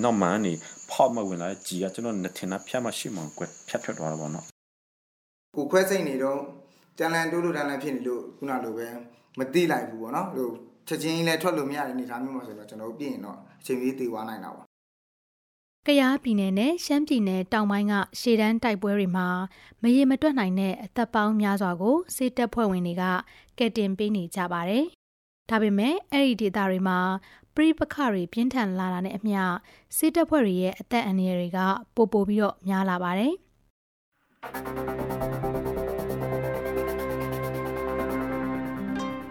နောက်မှနေဖောက်မဝင်လာကြီးကကျွန်တော်နှစ်ထင်တာဖြတ်မရှိမှကွယ်ဖြတ်ထွက်သွားတာပေါ့နော်ကိုခွဲစိတ်နေတော့တန်လန်တိုးလို့တန်လန်ဖြစ်နေလို့ခုနလိုပဲမတိလိုက်ဘူးပေါ့နော်ဟိုချက်ချင်းလည်းထွက်လို့မရတဲ့အနေအထားမျိုးမှာဆိုတော့ကျွန်တော်တို့ပြင်တော့အချိန်ကြီးတည်သွားနိုင်တာပေါ့ကယားပြည်နယ်နဲ့ရှမ်းပြည်နယ်တောင်ပိုင်းကရှေ့တန်းတိုက်ပွဲတွေမှာမရေမတွက်နိုင်တဲ့အသက်ပေါင်းများစွာကိုစစ်တပ်ဖွဲ့ဝင်တွေကကယ်တင်ပေးနေကြပါတယ်။ဒါပေမဲ့အဲ့ဒီဒေသတွေမှာ ပြိပခတွေပြင်းထန်လာတာနဲ့အမျှစစ်တပ်ဖွဲ့တွေရဲ့အသက်အန္တရာယ်တွေကပိုပိုပြီးတော့များလာပါတယ်။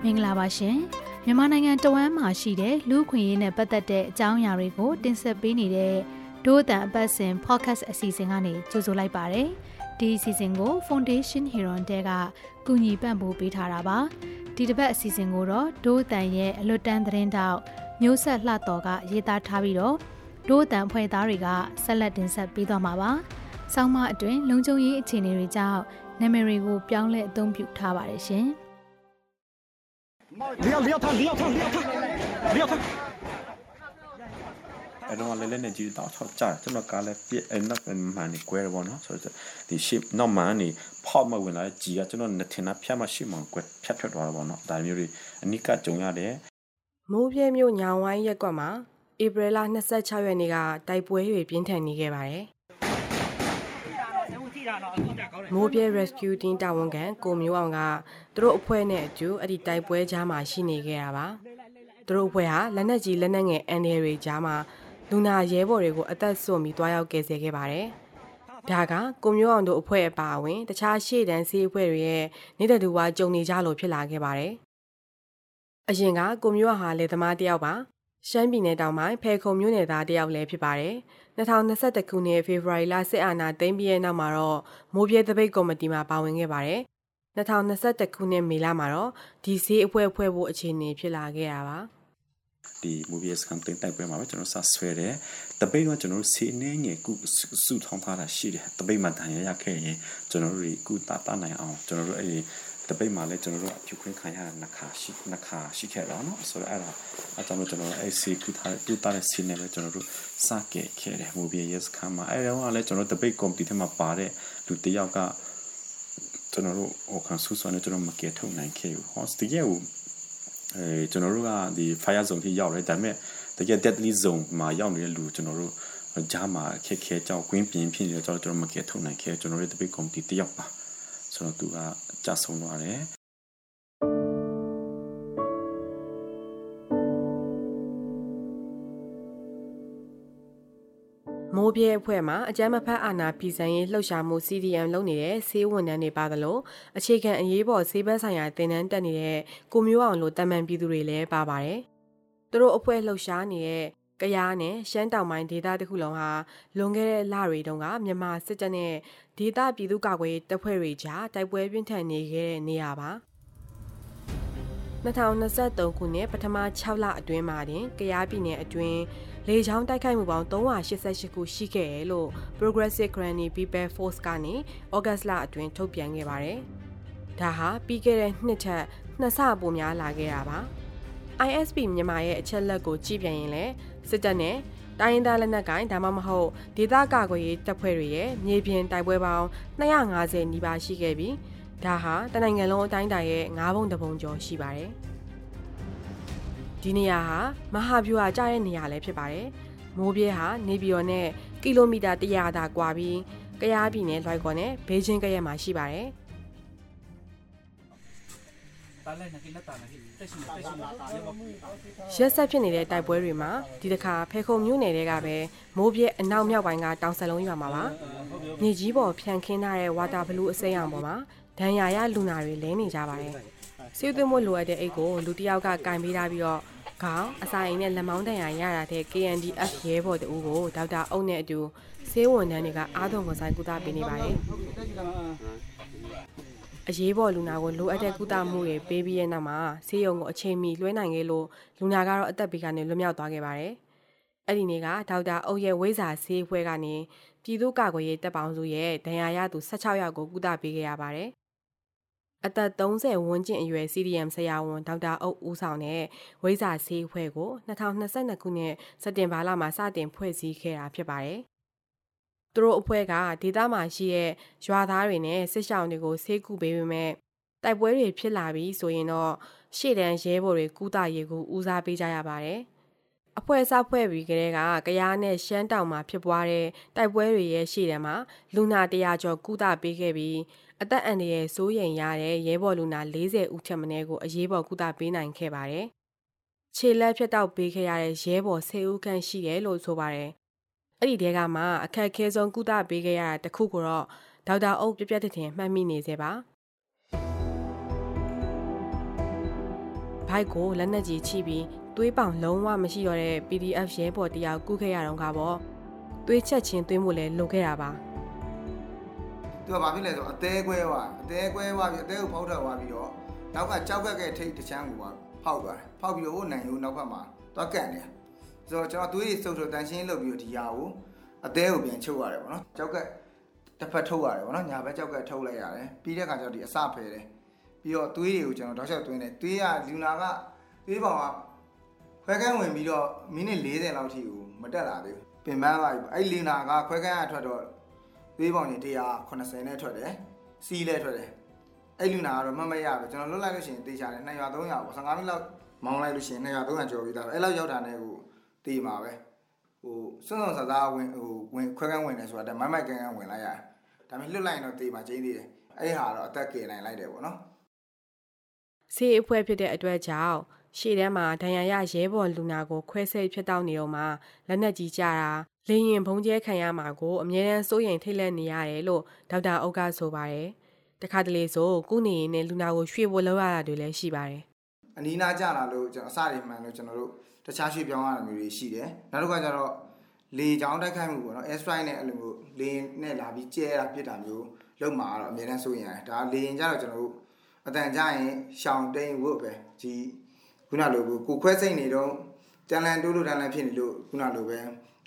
မင်္ဂလာပါရှင်။မြန်မာနိုင်ငံတဝမ်းမှာရှိတဲ့လူခွင့်ရေးနဲ့ပတ်သက်တဲ့အကြောင်းအရာတွေကို တင်ဆက်ပေးနေတဲ့ဒို့အတန်အပတ်စဉ် podcast အစီအစဉ်ကနေကြိုဆိုလိုက်ပါတယ်။ဒီအစီအစဉ်ကို Foundation Hero တဲကကူညီပံ့ပိုးပေးထားတာပါ။ဒီတစ်ပတ်အစီအစဉ်ကိုတော့ဒို့အတန်ရဲ့အလွတ်တန်းသတင်းတောက် မျိုးဆက်လှတော်ကရေးသားထားပြီးတော့ဒို့အတန်ဖွဲ့သားတွေကဆက်လက်တင်ဆက်ပေးသွားမှာပါ။ဆောင်းမအတွင်လုံခြုံရေးအခြေအနေတွေကြောင့်နာမည်တွေကိုပြောင်းလဲအသုံးပြုထားပါတယ်ရှင်။လျောက်လျောက်ထလျောက်ထလျောက်ထလျောက်ထအဲ့တော့လည်းလည်းနေကြည့်တော့ချက်ကြကျွန်တော်ကလည်းပြအဲ့နောက်မှန်နေ query ပေါ့နော်ဆိုတော့ဒီ ship နောက်မှန်နေ pop မဝင်လာကြီးကကျွန်တော်နေထင်တာဖြတ်မှ ship မှ query ဖြတ်ထွက်သွားတာပေါ့နော်ဒါမျိုးတွေအနိကကြုံရတယ် မိုးပြဲမြို့ညောင်ဝိုင်းရက်ကွက်မှာဧပြီလ26ရက်နေ့ကတိုက်ပွဲတွေပြင်းထန်နေခဲ့ပါတယ်။မိုးပြဲ Rescue Team တာဝန်ခံကိုမျိုးအောင်ကသူတို့အဖွဲ့နဲ့အတူအဲ့ဒီတိုက်ပွဲကြားမှာရှိနေခဲ့တာပါ။သူတို့အဖွဲ့ဟာလက်နက်ကြီးလက်နက်ငယ်အန်ဒီတွေကြားမှာလူနာရဲဘော်တွေကိုအသက်ဆွပြီးတွားရောက်ကယ်ဆယ်ခဲ့ပါတယ်။ဒါကကိုမျိုးအောင်တို့အဖွဲ့အပါအဝင် တခြားရှေ့တန်းစီးအဖွဲ့တွေရဲ့နေတဲ့သူဝါကြုံနေကြလို့ဖြစ်လာခဲ့ပါတယ်။ အရင်ကကိုမျိုးအောင်ဟာလေသမားတယောက်ပါ။ရှမ်းပြည်နယ်တောင်ပိုင်းဖဲခုံမြို့နယ်သားတယောက်လည်းဖြစ်ပါတယ်။2021ခုနှစ်ဖေဖော်ဝါရီလစစ်အာဏာသိမ်းပြီးတဲ့နောက်မှာတော့မိုးပြဲသပိတ်ကော်မတီမှာပါဝင်ခဲ့ပါတယ်။2021ခုနှစ်မေလမှာတော့ဒီဈေးအဖွဲ့ဖွဲ့ဖို့အခြေအနေဖြစ်လာခဲ့တာပါ။ဒီ movie စကန်တင်တိုက်ပွဲမှာပဲကျွန်တော်စဆွဲတယ်တပိတ်တော့ကျွန်တော်တို့စီနေငယ်ကုစုထောင်းထားတာရှိတယ်တပိတ်မှာတန်ရရခဲ့ရင်ကျွန်တော်တို့ဒီကုတာတာနိုင်အောင်ကျွန်တော်တို့အဲ့ တပိတ်မှာလည်းကျွန်တော်တို့အပြုခွင့်ခံရတာနှစ်ခါရှိနှစ်ခါရှိခဲ့တော့နော်ဆိုတော့အဲ့ဒါအကြောင်းကျွန်တော်တို့အဲ့စီကုထားကုတာတဲ့စီနေပဲကျွန်တော်တို့စခဲ့ခဲ့တယ် movie yes ခါမှာအဲ့တော့လည်းကျွန်တော်တပိတ် committee ထဲမှာပါတဲ့လူတယောက်ကကျွန်တော်တို့ဟိုခံဆူဆွမ်းနေကျွန်တော်မကယ်ထုတ်နိုင်ခဲ့ဘူးဟောစတကယ်ကိုအဲကျွန်တော်တို့ကဒီ fire zone ထိရောက်တယ်ဒါပေမဲ့တကယ် deadly zone မှာရောက်နေတဲ့လူကျွန်တော်တို့ဂျားမှာခက်ခဲကြောက်ကွင်းပြင်းဖြစ်နေတော့ကျွန်တော်တို့မကယ်ထုတ်နိုင်ခဲ့ကျွန်တော်တို့တပိတ် committee တယောက်ပါ ဆိုတော့သူကကြာဆုံးသွားတယ်မိုးပြဲအဖွဲ့မှာအကြမ်းမဖက်အာဏာပြည်စံရေးလှုပ်ရှားမှု CDM လုပ်နေတဲ့ဆေးဝန်ထမ်းတွေပါသလိုအခြေခံအရေးပေါ်ဆေးဘက်ဆိုင်ရာတင်နန်းတက်နေတဲ့ကိုမျိုးအောင်လိုတမန်ပြည်သူတွေလည်းပါပါတယ်။သူတို့အဖွဲ့လှုပ်ရှားနေတဲ့ကရားနဲ့ရှမ်းတောင်ပိုင်းဒေသတစ်ခုလုံးဟာလွန်ခဲ့တဲ့လတွေတုန်းကမြန်မာစစ်တပ်နဲ့ ဒေသပြည်သူ့ကာကွယ်ရေးတပ်ဖွဲ့တွေကြားတိုက်ပွဲပြင်းထန်နေခဲ့တဲ့နေရာပါ။2023ခုနှစ်ပထမ6လအတွင်းမှာတင်ကရားပြည်နယ်အတွင်းလေကြောင်းတိုက်ခိုက်မှုပေါင်း388ခုရှိခဲ့တယ်လို့ Progressive Granny People Force ကနေဩဂတ်စ်လအတွင်းထုတ်ပြန်ခဲ့ပါတယ်။ဒါဟာပြီးခဲ့တဲ့နှစ်ထက်နှစ်ဆပိုများလာခဲ့တာပါ။ ISP မြန်မာရဲ့အချက်လက်ကိုကြည့်ပြန်ရင်လည်းစစ်တပ်နဲ့ တိုင်းရင်းသားလက်နက်ကိုင်ဒါမှမဟုတ်ဒေသကာကွယ်ရေးတပ်ဖွဲ့တွေရဲ့မြေပြင်တိုက်ပွဲပေါင်း250နီးပါးရှိခဲ့ပြီးဒါဟာတနိုင်ငံလုံးအတိုင်းအတာရဲ့9ပုံတပုံကျော်ရှိပါတယ်။ဒီနေရာဟာမဟာဗျူဟာကျတဲ့နေရာလည်းဖြစ်ပါတယ်။မိုးပြဲဟာနေပြည်တော်နဲ့ကီလိုမီတာ100သာကွာပြီးကယားပြည်နယ်လွိုက်ကော်နဲ့ဘေးချင်းကရက်မှာရှိပါတယ်။ ရက်ဆက်ဖြစ်နေတဲ့တိုက်ပွဲတွေမှာဒီတစ်ခါဖဲခုံမြို့နယ်တွေကပဲမိုးပြဲအနောက်မြောက်ပိုင်းကတောင်ဆလုံးရွာမှာပါ။မြေကြီးပေါ်ဖြန်ခင်းထားတဲ့ဝါတာဘလူးအစိမ်းအောင်ပေါ်မှာဒဏ်ရာရလူနာတွေလဲနေကြပါတယ်။စီးသွင်းမှုလိုအပ်တဲ့အိတ်ကိုလူတစ်ယောက်ကကင်ပေးထားပြီးတော့ခေါင်းအစာအိမ်နဲ့လက်မောင်းဒဏ်ရာရတာတဲ့ KNDF ရဲဘော်တူကိုဒေါက်တာအုပ်နဲ့အတူဆေးဝန်ထမ်းတွေကအားသွန်ခွန်ဆိုင်ကုသပေးနေပါတယ်။ အရေးပေါ်လူနာကိုလိုအပ်တဲ့ကုသမှုတွေပေးပြီးတဲ့နောက်မှာဆေးရုံကိုအချိန်မီလွှဲနိုင်ခဲ့လို့လူနာကတော့အသက်ဘေးကနေလွတ်မြောက်သွားခဲ့ပါတယ်။အဲ့ဒီနေ့ကဒေါက်တာအုပ်ရဲ့ဝိဇာဆေးအဖွဲ့ကနေပြည်သူ့ကာကွယ်ရေးတပ်ပေါင်းစုရဲ့ဒဏ်ရာရသူ16ယောက်ကိုကုသပေးခဲ့ရပါတယ်အသက်30ဝန်းကျင်အရွယ် CDM ဆရာဝန်ဒေါက်တာအုပ်ဦးဆောင်တဲ့ဝိဇာဆေးအဖွဲ့ကို2022ခုနှစ်စက်တင်ဘာလမှာစတင်ဖွဲ့စည်းခဲ့တာဖြစ်ပါတယ်။ သူတို့အဖွဲ့ကဒေသမှာရှိတဲ့ရွာသားတွေနဲ့စစ်ရှောင်းတွေကိုဆေးကုပေးပေမဲ့တိုက်ပွဲတွေဖြစ်လာပြီးဆိုရင်တော့ရှေ့တန်းရဲဘော်တွေကုသရေးကိုဦးစားပေးကြရပါတယ်။အဖွဲ့အစဖွဲ့ပြီးကလေးကကရားနဲ့ရှမ်းတောင်မှာဖြစ်ပွားတဲ့တိုက်ပွဲတွေရဲ့ရှေ့တန်းမှာလူနာတရာကျော်ကုသပေးခဲ့ပြီးအသက်အန္တရာယ်စိုးရိမ်ရတဲ့ရဲဘော်လူနာ40ဦးထက်မနည်းကိုအရေးပေါ်ကုသပေးနိုင်ခဲ့ပါတယ်။ခြေလက်ဖြတ်တောက်ပေးခဲ့ရတဲ့ရဲဘော်10ဦးခန့်ရှိတယ်လို့ဆိုပါတယ်။ အဲ့ဒီတဲကမှအခက်အခဲဆုံးကုသပေးခဲ့ရတာတခုကိုတော့ဒေါက်တာအုပ်ပြပြတဲ့တင်မှတ်မိနေစေပါ။ဘိုက်ကိုလက်နက်ကြီးချိပြီးသွေးပောင်လုံးဝမရှိတော့တဲ့ PDF ရဲဘော်တယောက်ကုခဲ့ရတော့ကပေါ့သွေးချက်ချင်းသွင်းမှုလည်းလုပ်ခဲ့တာပါ။သူကဘာဖြစ်လဲဆိုအသေးကွဲသွားအသေးကွဲသွားပြီးအသေးကိုဖောက်ထွက်သွားပြီးတော့နောက်ကကြောက်ကက်ကဲထိတ်တချမ်းကိုဖောက်သွားတယ်ဖောက်ပြီးတော့ဟိုနိုင်ရိုးနောက်ဘက်မှာသွားကန့်နေ ဆိုတော့ကျွန်တော်သွေးစုပ်ထုတ်တန်ရှင်းလုပ်ပြီးတော့ဒီဟာကိုအသေးကိုပြန်ချုပ်ရတယ်ပေါ့နော်ကြောက်ကက်တစ်ဖက်ထုတ်ရတယ်ပေါ့နော်ညာဘက်ကြောက်ကက်ထုတ်လိုက်ရတယ်ပြီးတဲ့အခါကျတော့ဒီအစဖယ်တယ်ပြီးတော့သွေးတွေကိုကျွန်တော်တောက်လျှောက်သွင်းတယ်သွေးကလူနာကသွေးပေါင်ကခွဲကန်းဝင်ပြီးတော့မိနစ်40လောက်ထိကိုမတက်လာသေးဘူးပင်ပန်းသွားပြီအဲ့လူနာကခွဲကန်းကထွက်တော့သွေးပေါင်ကြီး180နဲ့ထွက်တယ်စီးလဲထွက်တယ်အဲ့လူနာကတော့မမရပဲကျွန်တော်လွတ်လိုက်လို့ရှိရင်တေးချတယ်200 300ပေါ့15မိနစ်လောက်မောင်းလိုက်လို့ရှိရင်200 300ကျော်ပြီးသားပဲအဲ့လောက်ရောက်တာနဲ့ကို တေးမှာပဲဟိုစွန့်စွန့်ဆစားဝင်ဟိုဝင်ခွဲကန်းဝင်တယ်ဆိုတာတမိုက်မိုက်ကန်းကန်းဝင်လိုက်ရတယ်ဒါပေမဲ့လွတ်လိုက်ရင်တော့တေးမှာကျင်းသေးတယ်အဲ့ဟာတော့အသက်ကယ်နိုင်လိုက်တယ်ပေါ့နော်ဆေးအဖွဲ့ဖြစ်တဲ့အတွက်ကြောင့်ရှေ့ထဲမှာဒဏ်ရာရရဲဘော်လူနာကိုခွဲစိတ်ဖြစ်တောက်နေတော့မှလက်နက်ကြီးကြတာလေရင်ဘုံကျဲခံရမှာကိုအမြဲတမ်းစိုးရိမ်ထိတ်လန့်နေရတယ်လို့ဒေါက်တာအုပ်ကဆိုပါတယ်။တခါတလေဆိုကုနေရင်နဲ့လူနာကိုရွှေ့ဖို့လောက်ရတာတွေလည်းရှိပါတယ်။အနီးနားကြလာလို့ကျွန်တော်အစတွေမှန်လို့ကျွန်တော်တို့ တခြားရွှေ့ပြောင်းရတာမျိုးတွေရှိတယ်။နောက်တစ်ခါကျတော့လေချောင်းတိုက်ခိုက်မှုပေါ့နော် air strike နဲ့အဲ့လိုမျိုးလေနဲ့လာပြီးကျဲတာဖြစ်တာမျိုးလုံးမှာတော့အမြဲတမ်းစိုးရိမ်ရတယ်။ဒါလေရင်ကြတော့ကျွန်တော်တို့အတန်ကြရင်ရှောင်းတိန်ဝုတ်ပဲဒီခုနလိုကိုခွဲစိတ်နေတော့တန်လန်တိုးလို့တန်လန်ဖြစ်နေလို့ခုနလိုပဲ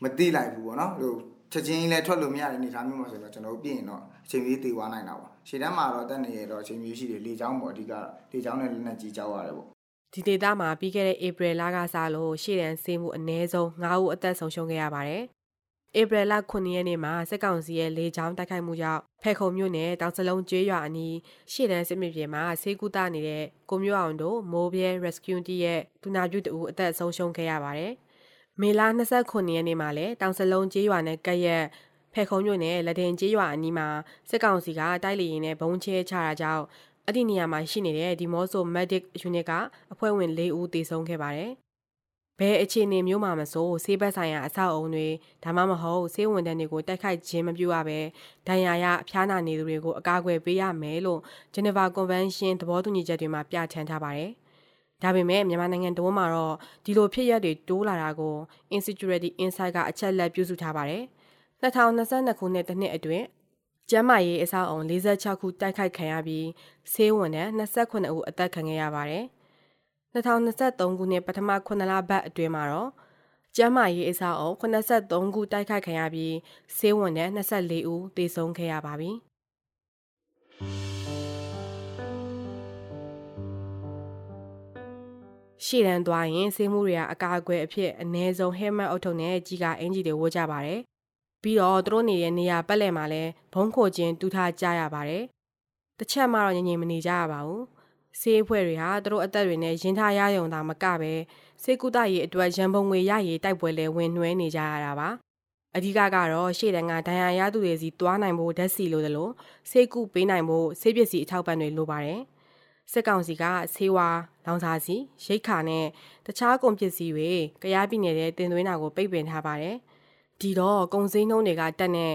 မသိလိုက်ဘူးပေါ့နော်ဟိုချက်ချင်းလည်းထွက်လို့မရတဲ့အနေအထားမျိုးမှာဆိုတော့ကျွန်တော်တို့ပြင်တော့အချိန်ကြီးတည်သွားနိုင်တာပေါ့ရှေ့တန်းမှာတော့တက်နေရတော့အချိန်ကြီးရှိတယ်လေချောင်းပေါ့အဓိကလေချောင်းနဲ့လက်နက်ကြီးကြောက်ရတယ်ပေါ့ ဒီဒေသမှာပြီးခဲ့တဲ့ဧပြီလကစလို့ရှေ့တန်းဆေးမှုအ ਨੇ ဆုံး9ဦးအသက်ဆုံးရှုံးခဲ့ရပါတယ်ဧပြီလ9ရက်နေ့မှာစစ်ကောင်စီရဲ့လေကြောင်းတိုက်ခိုက်မှုကြောင့်ဖဲခုံမြို့နယ်တောင်စလုံးကျွေးရွာအနီးရှေ့တန်းစစ်မြေပြင်မှာဆေးကုသနေတဲ့ကိုမျိုးအောင်တို့မိုးပြဲ rescue တီးရဲ့ဒူနာပြုတူအသက်ဆုံးရှုံးခဲ့ရပါတယ်။မေလ29ရက်နေ့မှာလည်းတောင်စလုံးကျွေးရွာနဲ့ကပ်ရက်ဖဲခုံမြို့နယ်လက်တင်ကျွေးရွာအနီးမှာစစ်ကောင်စီကတိုက်လေရင်နဲ့ဘုံချဲချတာကြောင့် အဲ့ဒီနေရာမှာရှိနေတဲ့ဒီမော့ဆို medic unit ကအဖွဲ့ဝင်၄ဦးသေဆုံးခဲ့ပါတယ်။ဘယ်အခြေအနေမျိုးမှမဆိုဆေးဘက်ဆိုင်ရာအဆောက်အုံတွေဒါမှမဟုတ်ဆေးဝန်ထမ်းတွေကိုတိုက်ခိုက်ခြင်းမပြုရဘဲဒဏ်ရာရအဖျားနာနေသူတွေကိုအကာအကွယ်ပေးရမယ်လို့ Geneva Convention သဘောတူညီချက်တွေမှာပြဋ္ဌာန်းထားပါတယ်။ဒါပေမဲ့မြန်မာနိုင်ငံတော်မှာတော့ဒီလိုဖြစ်ရပ်တွေတိုးလာတာကို Insecurity Insight ကအချက်လက်ပြုစုထားပါတယ်။2022ခုနှစ်တစ်နှစ်အတွင်း ကျန်းမာရေးအဆောက်အုံ46ခုတိုက်ခိုက်ခံရပြီးဆေးဝန်ထမ်း28ဦးအသက်ခံခဲ့ရပါတယ်။2023ခုနှစ်ပထမ9လပတ်အတွင်းမှာတော့ကျန်းမာရေးအဆောက်အအုံ83ခုတိုက်ခိုက်ခံရပြီးဆေးဝန်ထမ်း24ဦးသေဆုံးခဲ့ရပါပြီ။ရှေ့တန်းသွားရင်ဆေးမှုတွေကအကာအကွယ်အဖြစ်အ ਨੇ ဆုံး helmet အုပ်ထုပ်နဲ့ကြီးကအင်ဂျီတွေဝတ်ကြပါတယ်။ ပြီးတော့သူတို့နေတဲ့နေရာပတ်လည်မှာလည်းဘုံခိုခြင်းတူထားကြရပါတယ်။တစ်ချက်မှတော့ငြိမ်ငြိမ်မနေကြရပါဘူး။ဆေးအဖွဲ့တွေဟာသူတို့အသက်တွေနဲ့ရင်ထားရယုံတာမကပဲဆေးကုသရေးအတွက်ရန်ပုံငွေရရေးတိုက်ပွဲလဲဝင်နှွှဲနေကြရတာပါအဓိကကတော့ရှေ့တန်းကဒဏ်ရာရသူတွေစီသွားနိုင်ဖို့ဓာတ်စီလိုသလိုဆေးကုပေးနိုင်ဖို့ဆေးပစ္စည်းအထောက်ပံ့တွေလိုပါတယ်စစ်ကောင်စီကဆေးဝါးလောင်စာစီရိတ်ခါနဲ့တခြားကုန်ပစ္စည်းတွေကြရားပြည်နယ်တဲ့တင်သွင်းတာကိုပိတ်ပင်ထားပါတယ် ဒီတော့ကုန်စည်နှုန်းတွေကတက်တဲ့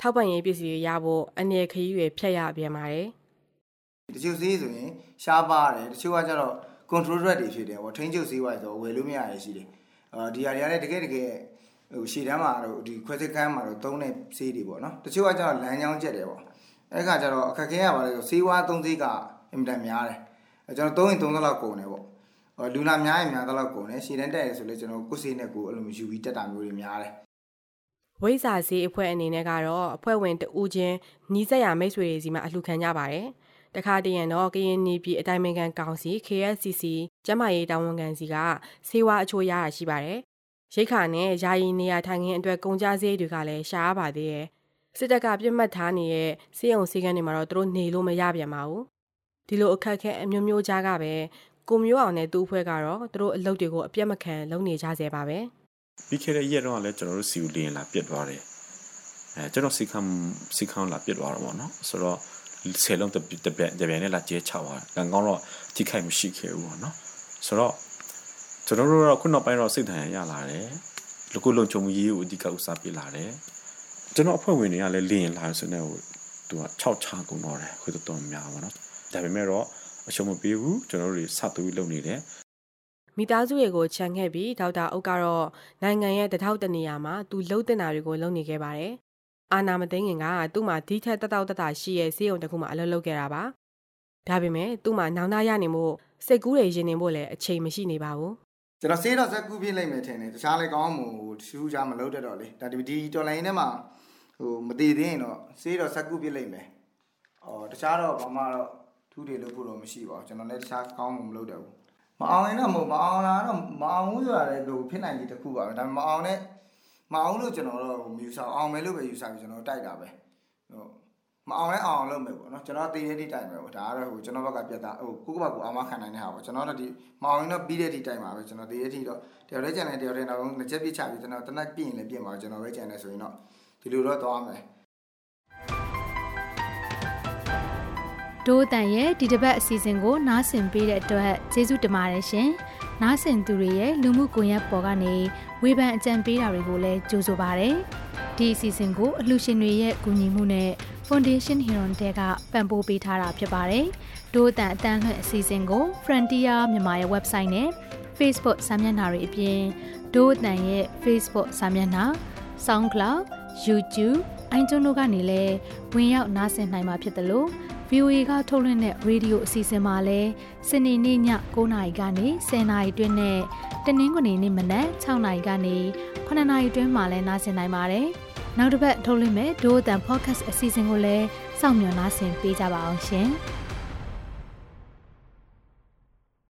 ထောက်ပံ့ရေးပစ္စည်းတွေရဖို့အနေခရီးတွေဖြတ်ရပြန်ပါတယ်တချို့ဈေးဆိုရင်ရှားပါတယ်တချို့ကကျတော့ control rate တွေဖြစ်တယ်ပေါ့ထိန်းချုပ်ဈေးဝိုင်းဆိုဝယ်လို့မရရရှိတယ်အာဒီဟာတွေကလည်းတကယ်တကယ်ဟိုရှည်တန်းမှာတော့ဒီခွဲစစ်ကန်းမှာတော့သုံးတဲ့ဈေးတွေပေါ့နော်တချို့ကကျတော့လမ်းကြောင်းကျက်တယ်ပေါ့အဲ့ခါကျတော့အခက်ခဲရပါလေဆိုဈေးဝါးသုံးဈေးကအင်မတန်များတယ်ကျွန်တော်သုံးရင်သုံးသလောက်ကုန်တယ်ပေါ့လူနာများရင်များသလောက်ကုန်တယ်ရှည်တန်းတက်ရဆိုလေကျွန်တော်ကိုယ်စေးနဲ့ကိုယ်အဲ့လိုယူပြီးတက်တာမျိုးတွေများတယ် ဝိဇာဈေးအဖွဲ့အနေနဲ့ကတော့အဖွဲ့ဝင်တဦးချင်းနီးစပ်ရာမိတ်ဆွေတွေစီမှာအလှခံကြပါတယ်တခါတရံတော့ကရင်နီပြည်အတိုင်းအမြံကောင်စီ KSCC ကျန်းမာရေးတာဝန်ခံစီကစေဝါအချိုးရတာရှိပါတယ်ရိတ်ခါနဲ့ယာယီနေရာထိုင်ခင်းအတွက်ကုန်ကြစည်တွေကလည်းရှားပါသေးတယ်စစ်တပ်ကပြစ်မှတ်ထားနေတဲ့စေယုံစည်းကမ်းတွေမှာတော့သူတို့နေလို့မရပြန်ပါဘူးဒီလိုအခက်အခဲအမျိုးမျိုးကြားကပဲကိုမျိုးအောင်နဲ့သူ့အဖွဲ့ကတော့သူတို့အလုပ်တွေကိုအပြတ်မခံလုပ်နေကြစေပါပဲ ပြီးခဲ့တဲ့ရက်တော့လည်းကျွန်တော်တို့စီဦးလင်းလာပြစ်သွားတယ်အဲကျွန်တော်စီခံစီခံလာပြစ်သွားတော့ဗောနော်ဆိုတော့ဆယ်လုံးတပြတပြတပြနဲ့လာကျဲချသွားတယ်။ကောင်းတော့ထိခိုက်မရှိခဲ့ဘူးပေါ့နော်။ဆိုတော့ကျွန်တော်တို့တော့ခုနောက်ပိုင်းတော့စိတ်ထန်ရလာတယ်။လူကုလုံချုံရေးကိုအဓိကဥစားပေးလာတယ်။ကျွန်တော်အဖွဲ့ဝင်တွေကလည်းလင်းလာဆိုနေဟိုသူက6ချကုန်တော့တယ်ခုတော်တော်များပါနော်။ဒါပေမဲ့တော့အရှုံးမပေးဘူးကျွန်တော်တို့တွေစသွေးလုပ်နေတယ် မိသားစုတွေကိုခြံခဲ့ပြီးဒေါက်တာအုပ်ကတော့နိုင်ငံရဲ့တထောက်တနေရာမှာသူလှုပ်တင်တာတွေကိုလုပ်နေခဲ့ပါတယ်။အာနာမသိငင်ကသူ့မှာဒီထက်တတောက်တတာရှိရဲ့စေးုံတစ်ခုမှအလုပ်လုပ်ခဲ့တာပါ။ဒါပေမဲ့သူ့မှာနောင်တရနေမှုစိတ်ကူးတွေရင်နေဖို့လည်းအချိန်မရှိနေပါဘူး။ကျွန်တော်စေးတော့ဇက်ကူးပြလိုက်မယ်ထင်တယ်။တခြားလည်းကောင်းမှုထူးခြားမလုပ်တတ်တော့လေ။ဒါဒီဒီတော်လိုင်းထဲမှာဟိုမတည်သေးရင်တော့စေးတော့ဇက်ကူးပြလိုက်မယ်။အော်တခြားတော့ဘာမှတော့ထူးတွေလုပ်ဖို့တော့မရှိပါဘူး။ကျွန်တော်လည်းတခြားကောင်းမှုမလုပ်တတ်ဘူး။ မအောင်ရင်တော့မဟုတ်မအောင်လာတော့မအောင်ဘူးဆိုတာလည်းဟိုဖြစ်နိုင်ကြီးတစ်ခုပါပဲ။ဒါပေမဲ့မအောင်နဲ့မအောင်လို့ကျွန်တော်တို့မယူဆအောင်မယ်လို့ပဲယူဆပြီးကျွန်တော်တိုက်တာပဲဟိုမအောင်လဲအောင်လုပ်မယ်ပေါ့နော်ကျွန်တော်တည်ရတဲ့တိုင်ပဲပေါ့ဒါကတော့ဟိုကျွန်တော်ဘက်ကပြတ်သားဟိုကိုကဘက်ကိုအာမခံနိုင်တဲ့ဟာပေါ့ကျွန်တော်တို့ဒီမအောင်ရင်တော့ပြီးတဲ့ဒီတိုင်ပါပဲကျွန်တော်တည်ရတဲ့တော့တယောက်တည်းကြံတယ်တယောက်တည်းနောက်ဆုံးလက်ချက်ပြချပြီးကျွန်တော်တနက်ပြရင်လည်းပြင်ပါကျွန်တော်ပဲကြံတယ်ဆိုရင်တော့ဒီလိုတော့သွားမယ် ဒိုးတန်ရဲ့ဒီတစ်ပတ်အစီအစဉ်ကိုနားဆင်ပေးတဲ့အတွက်ကျေးဇူးတင်ပါတယ်ရှင်။နားဆင်သူတွေရဲ့လူမှုကွန်ရက်ပေါ်ကနေဝေဖန်အကြံပေးတာတွေကိုလည်းကြိုဆိုပါရစေ။ဒီအစီအစဉ်ကိုအလှူရှင်တွေရဲ့ကူညီမှုနဲ့ Foundation Hero တဲကပံ့ပိုးပေးထားတာဖြစ်ပါတယ်။ဒိုးတန်အတန်းလွှင့်အစီအစဉ်ကို Frontier မြန်မာရဲ့ website နဲ့ Facebook စာမျက်နှာတွေအပြင်ဒိုးတန်ရဲ့ Facebook စာမျက်နှာ SoundCloud YouTube အိုင်ကျွန်းတို့ကနေလည်းဝင်ရောက်နားဆင်နိုင်မှာဖြစ်တယ်လို့ VOA ကထုတ်လွှင့်တဲ့ရေဒီယိုအစီအစဉ်မှာလည်းစနေနေ့ည9:00နာရီကနေ10:00နာရီတွင်းနဲ့တနင်္ဂနွေနေ့မနက်6:00နာရီကနေ9:00နာရီတွင်းမှာလည်းနားဆင်နိုင်ပါတယ်။နောက်တစ်ပတ်ထုတ်လွှင့်မဲ့ဒိုးအတန် podcast အစီအစဉ်ကိုလည်းစောင့်မျှော်နားဆင်ပေးကြပါအောင်ရှင်။